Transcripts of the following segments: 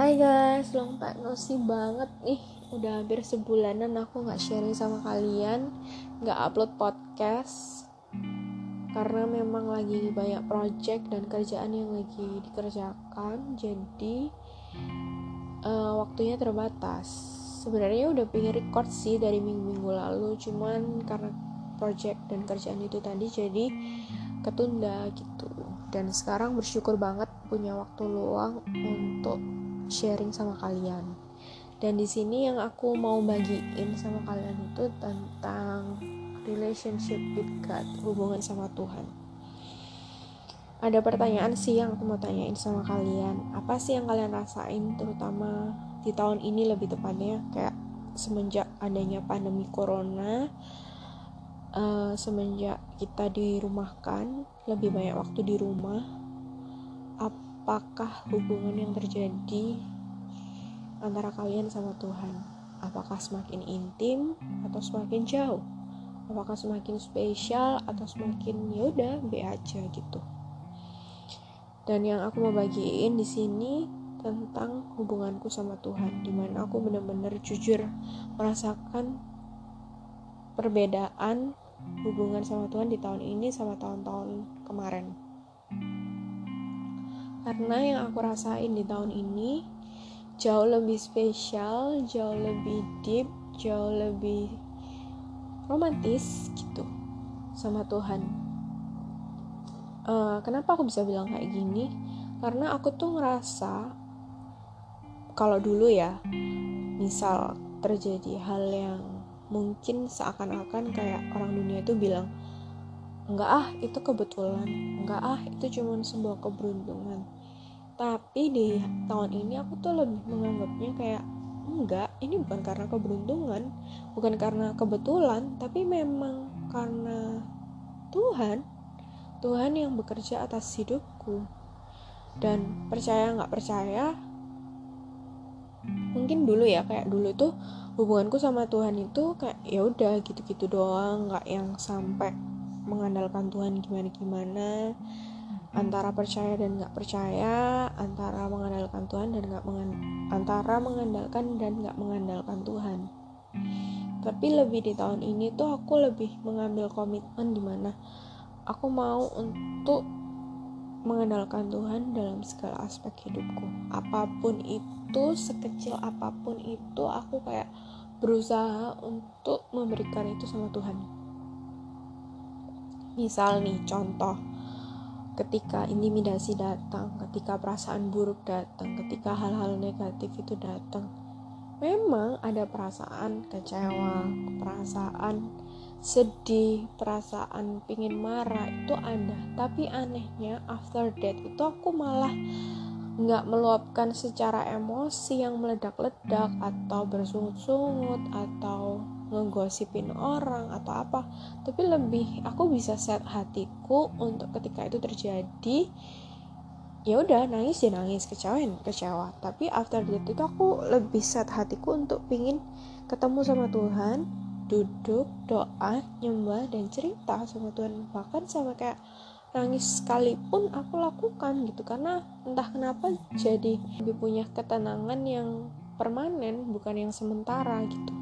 Hai guys, long time no see banget. Nih Udah hampir sebulanan aku gak sharing sama kalian Gak upload podcast. Karena memang lagi banyak project dan kerjaan yang lagi dikerjakan Jadi uh, waktunya terbatas. Sebenarnya udah pengen record sih dari minggu-minggu lalu Cuman karena project dan kerjaan itu tadi jadi ketunda gitu. Dan sekarang bersyukur banget punya waktu luang untuk sharing sama kalian. Dan di sini yang aku mau bagiin sama kalian itu tentang relationship with God, hubungan sama Tuhan. Ada pertanyaan sih yang aku mau tanyain sama kalian. Apa sih yang kalian rasain terutama di tahun ini lebih tepatnya kayak semenjak adanya pandemi corona uh, semenjak kita dirumahkan lebih banyak waktu di rumah apakah hubungan yang terjadi antara kalian sama Tuhan? Apakah semakin intim atau semakin jauh? Apakah semakin spesial atau semakin yaudah be aja gitu? Dan yang aku mau bagiin di sini tentang hubunganku sama Tuhan, di mana aku benar-benar jujur merasakan perbedaan hubungan sama Tuhan di tahun ini sama tahun-tahun kemarin karena yang aku rasain di tahun ini jauh lebih spesial, jauh lebih deep, jauh lebih romantis gitu sama Tuhan. Uh, kenapa aku bisa bilang kayak gini? Karena aku tuh ngerasa kalau dulu ya, misal terjadi hal yang mungkin seakan-akan kayak orang dunia itu bilang enggak ah itu kebetulan. Enggak ah itu cuma sebuah keberuntungan. Tapi di tahun ini aku tuh lebih menganggapnya kayak enggak ini bukan karena keberuntungan bukan karena kebetulan tapi memang karena Tuhan. Tuhan yang bekerja atas hidupku. Dan percaya nggak percaya mungkin dulu ya kayak dulu tuh hubunganku sama Tuhan itu kayak ya udah gitu-gitu doang nggak yang sampai mengandalkan Tuhan gimana gimana antara percaya dan nggak percaya antara mengandalkan Tuhan dan nggak mengan antara mengandalkan dan nggak mengandalkan Tuhan. Tapi lebih di tahun ini tuh aku lebih mengambil komitmen di mana aku mau untuk mengandalkan Tuhan dalam segala aspek hidupku. Apa pun itu sekecil apa pun itu aku kayak berusaha untuk memberikan itu sama Tuhan Misal nih contoh ketika intimidasi datang, ketika perasaan buruk datang, ketika hal-hal negatif itu datang. Memang ada perasaan kecewa, perasaan sedih, perasaan pingin marah itu ada. Tapi anehnya after that itu aku malah nggak meluapkan secara emosi yang meledak-ledak atau bersungut-sungut atau ngegosipin orang atau apa. Tapi lebih aku bisa set hatiku untuk ketika itu terjadi ya udah nangis ya nangis kecewain kecewa. Tapi after that itu aku lebih set hatiku untuk pingin ketemu sama Tuhan duduk doa nyembah dan cerita sama Tuhan. Bahkan sama kayak nangis sekalipun aku lakukan gitu. Karena entah kenapa jadi lebih punya ketenangan yang permanen bukan yang sementara gitu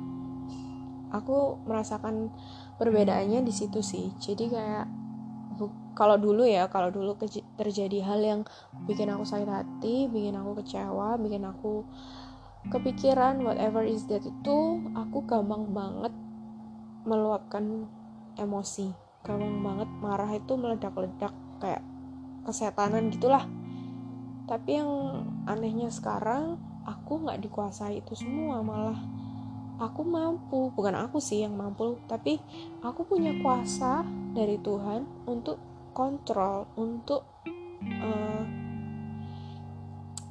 aku merasakan perbedaannya di situ sih. Jadi kayak kalau dulu ya kalau dulu terjadi hal yang bikin aku sakit hati bikin aku kecewa bikin aku kepikiran whatever is that itu aku gampang banget meluapkan emosi. Gampang banget marah itu meledak-ledak kayak kesetanan gitulah. Tapi yang anehnya sekarang aku nggak dikuasai itu semua malah aku mampu. Bukan aku sih yang mampu tapi aku punya kuasa dari Tuhan untuk kontrol untuk uh,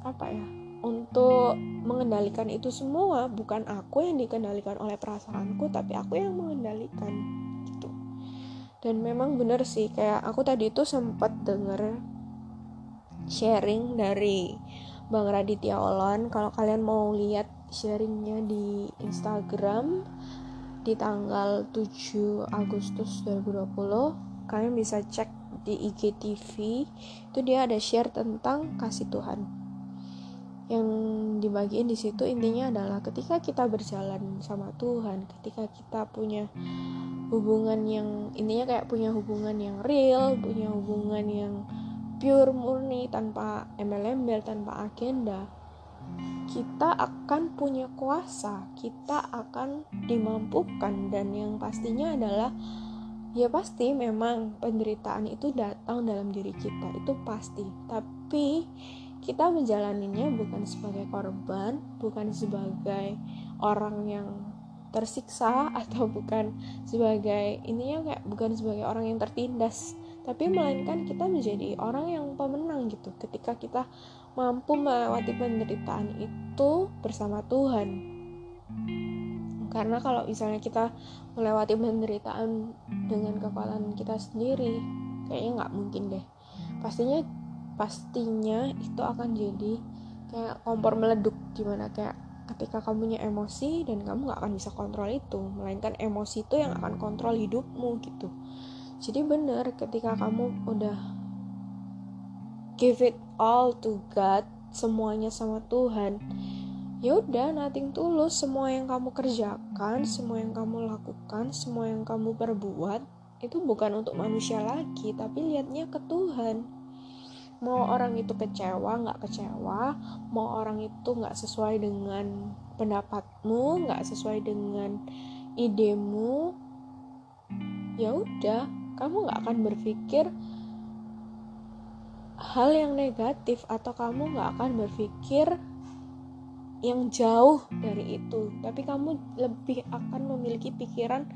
apa ya untuk mengendalikan itu semua. Bukan aku yang dikendalikan oleh perasaanku tapi aku yang mengendalikan gitu. Dan memang bener sih kayak aku tadi itu sempat denger sharing dari Bang Raditya Olan. Kalau kalian mau lihat sharingnya di Instagram di tanggal 7 Agustus 2020 kalian bisa cek di IGTV itu dia ada share tentang kasih Tuhan. Yang dibagiin di situ intinya adalah ketika kita berjalan sama Tuhan, ketika kita punya hubungan yang intinya kayak punya hubungan yang real, punya hubungan yang pure murni tanpa embel-embel, tanpa agenda, kita akan punya kuasa, kita akan dimampukan dan yang pastinya adalah ya pasti memang penderitaan itu datang dalam diri kita, itu pasti. Tapi kita menjalaninya bukan sebagai korban, bukan sebagai orang yang tersiksa atau bukan sebagai ininya kayak bukan sebagai orang yang tertindas, tapi melainkan kita menjadi orang yang pemenang gitu ketika kita mampu melewati penderitaan itu bersama Tuhan. Karena kalau misalnya kita melewati penderitaan dengan kekuatan kita sendiri, kayaknya nggak mungkin deh. Pastinya pastinya itu akan jadi kayak kompor meleduk di mana kayak ketika kamu punya emosi dan kamu nggak akan bisa kontrol itu melainkan emosi itu yang akan kontrol hidupmu gitu jadi benar ketika kamu udah give it all to God semuanya sama Tuhan. Ya udah nothing tulus. Semua yang kamu kerjakan semua yang kamu lakukan semua yang kamu perbuat itu bukan untuk manusia lagi tapi lihatnya ke Tuhan. Mau orang itu kecewa nggak kecewa. Mau orang itu nggak sesuai dengan pendapatmu nggak sesuai dengan idemu ya udah. Kamu nggak akan berpikir hal yang negatif atau kamu nggak akan berpikir yang jauh dari itu. Tapi kamu lebih akan memiliki pikiran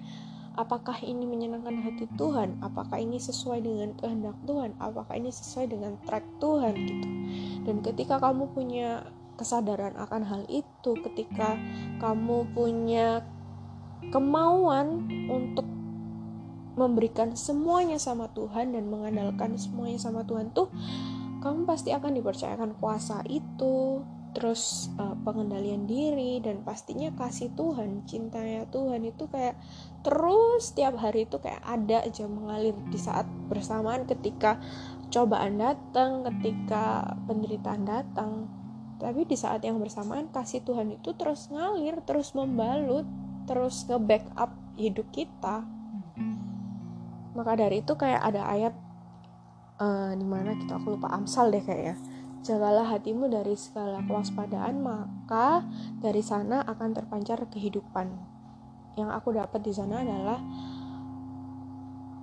apakah ini menyenangkan hati Tuhan? Apakah ini sesuai dengan kehendak Tuhan? Apakah ini sesuai dengan track Tuhan gitu. Dan ketika kamu punya kesadaran akan hal itu ketika kamu punya kemauan untuk memberikan semuanya sama Tuhan dan mengandalkan semuanya sama Tuhan tuh kamu pasti akan dipercayakan kuasa itu terus uh, pengendalian diri dan pastinya kasih Tuhan cintanya Tuhan itu kayak terus setiap hari itu kayak ada aja mengalir di saat bersamaan ketika cobaan datang ketika penderitaan datang. Tapi di saat yang bersamaan kasih Tuhan itu terus ngalir terus membalut terus nge-backup hidup kita maka dari itu kayak ada ayat uh, di mana kita aku lupa Amsal deh kayaknya Jagalah hatimu dari segala kewaspadaan, maka dari sana akan terpancar kehidupan. Yang aku dapat di sana adalah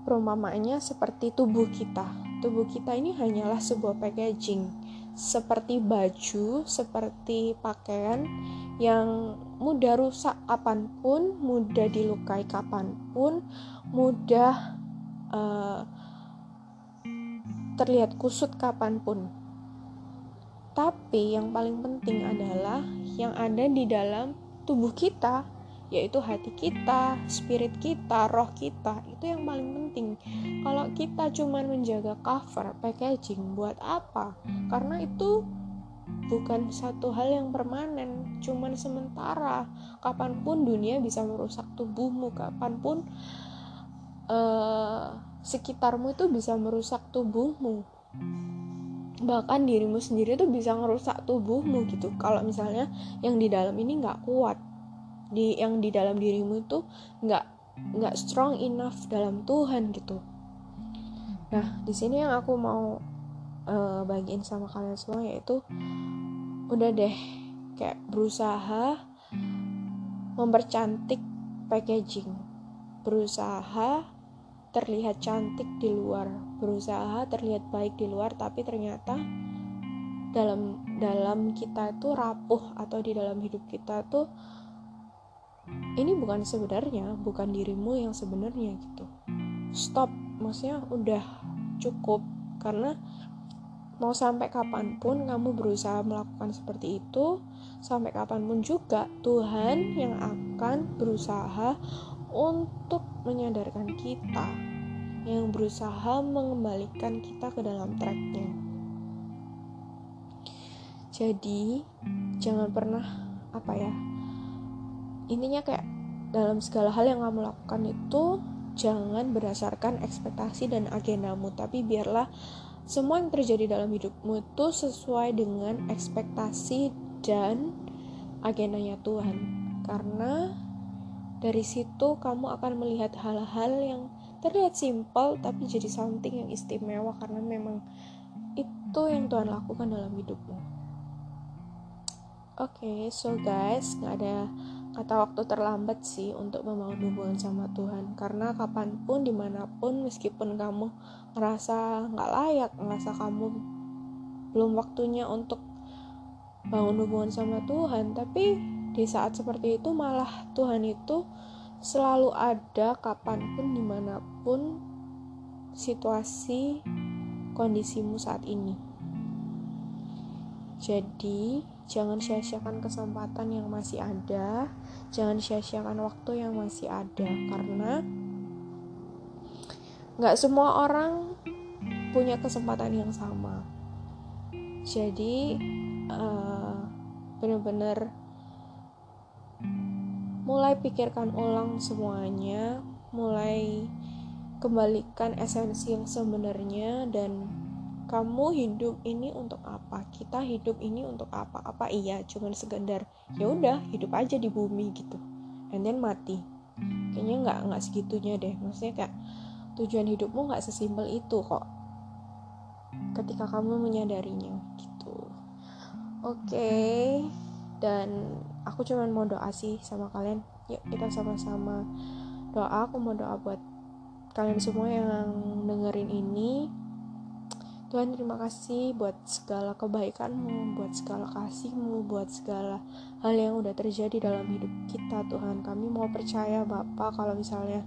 perumpamaannya seperti tubuh kita. Tubuh kita ini hanyalah sebuah packaging, seperti baju, seperti pakaian yang mudah rusak kapan pun, mudah dilukai kapan pun, mudah uh, terlihat kusut kapan pun tapi yang paling penting adalah yang ada di dalam tubuh kita, yaitu hati kita, spirit kita, roh kita. Itu yang paling penting. Kalau kita cuma menjaga cover, packaging, buat apa? Karena itu bukan satu hal yang permanen, cuman sementara. Kapan pun dunia bisa merusak tubuhmu, kapan pun uh, sekitarmu itu bisa merusak tubuhmu. Bahkan dirimu sendiri tuh bisa ngerusak tubuhmu gitu. Kalau misalnya yang di dalam ini nggak kuat di yang di dalam dirimu itu nggak nggak strong enough dalam Tuhan gitu. Nah di sini yang aku mau uh, bagiin sama kalian semua yaitu udah deh kayak berusaha mempercantik packaging. Berusaha terlihat cantik di luar, berusaha terlihat baik di luar, tapi ternyata dalam dalam kita itu rapuh atau di dalam hidup kita tuh ini bukan sebenarnya, bukan dirimu yang sebenarnya gitu. Stop, maksudnya udah cukup karena mau sampai kapan pun kamu berusaha melakukan seperti itu, sampai kapan pun juga Tuhan yang akan berusaha untuk menyadarkan kita yang berusaha mengembalikan kita ke dalam tracknya. Jadi jangan pernah apa ya intinya kayak dalam segala hal yang kamu lakukan itu jangan berdasarkan ekspektasi dan agendamu tapi biarlah semua yang terjadi dalam hidupmu itu sesuai dengan ekspektasi dan agendanya Tuhan. Karena dari situ kamu akan melihat hal-hal yang terlihat simpel tapi jadi something yang istimewa karena memang itu yang Tuhan lakukan dalam hidupmu. Oke, okay, so guys, nggak ada kata waktu terlambat sih untuk membangun hubungan sama Tuhan karena kapan pun di mana pun meskipun kamu ngerasa nggak layak ngerasa kamu belum waktunya untuk bangun hubungan sama Tuhan tapi di saat seperti itu malah Tuhan itu selalu ada kapan pun di mana pun situasi kondisimu saat ini jadi jangan sia-siakan kesempatan yang masih ada, jangan sia-siakan waktu yang masih ada, karena nggak semua orang punya kesempatan yang sama. Jadi uh, benar-benar mulai pikirkan ulang semuanya, mulai kembalikan esensi yang sebenarnya dan kamu hidup ini untuk apa? Kita hidup ini untuk apa? Apa iya? Cuman sekedar ya udah hidup aja di bumi gitu. And then mati. Kayaknya nggak nggak segitunya deh. Maksudnya kayak tujuan hidupmu nggak sesimpel itu kok. Ketika kamu menyadarinya gitu. Oke. Okay. dan aku cuman mau doa sih sama kalian. Yuk kita sama-sama doa. Aku mau doa buat kalian semua yang dengerin ini. Tuhan terima kasih buat segala kebaikanmu, buat segala kasihmu, buat segala hal yang udah terjadi dalam hidup kita Tuhan. Kami mau percaya Bapak kalau misalnya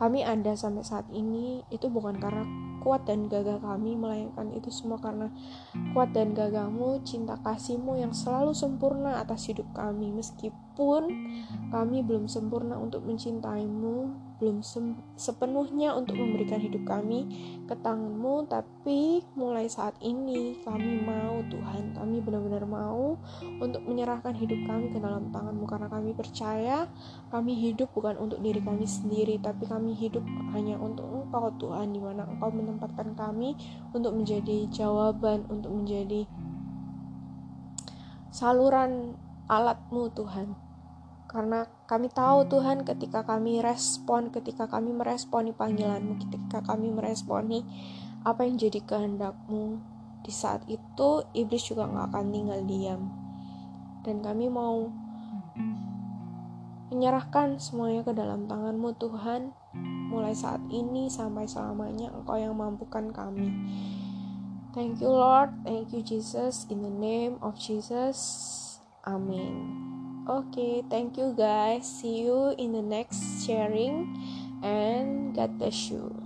kami ada sampai saat ini itu bukan karena kuat dan gagah kami melainkan itu semua karena kuat dan gagahmu cinta kasihmu yang selalu sempurna atas hidup kami. Meskipun kami belum sempurna untuk mencintaimu belum sepenuhnya untuk memberikan hidup kami ke tanganmu tapi mulai saat ini kami mau Tuhan kami benar-benar mau untuk menyerahkan hidup kami ke dalam tanganmu. Karena kami percaya kami hidup bukan untuk diri kami sendiri tapi kami hidup hanya untuk engkau Tuhan di mana engkau menempatkan kami untuk menjadi jawaban untuk menjadi saluran alatmu Tuhan. Karena kami tahu Tuhan ketika kami respon, ketika kami meresponi panggilanmu, ketika kami meresponi apa yang jadi kehendakmu, di saat itu iblis juga nggak akan tinggal diam. Dan kami mau menyerahkan semuanya ke dalam tanganmu Tuhan, mulai saat ini sampai selamanya Engkau yang mampukan kami. Thank you Lord, thank you Jesus, in the name of Jesus, Amin. Okay, thank you guys. See you in the next sharing and God bless you.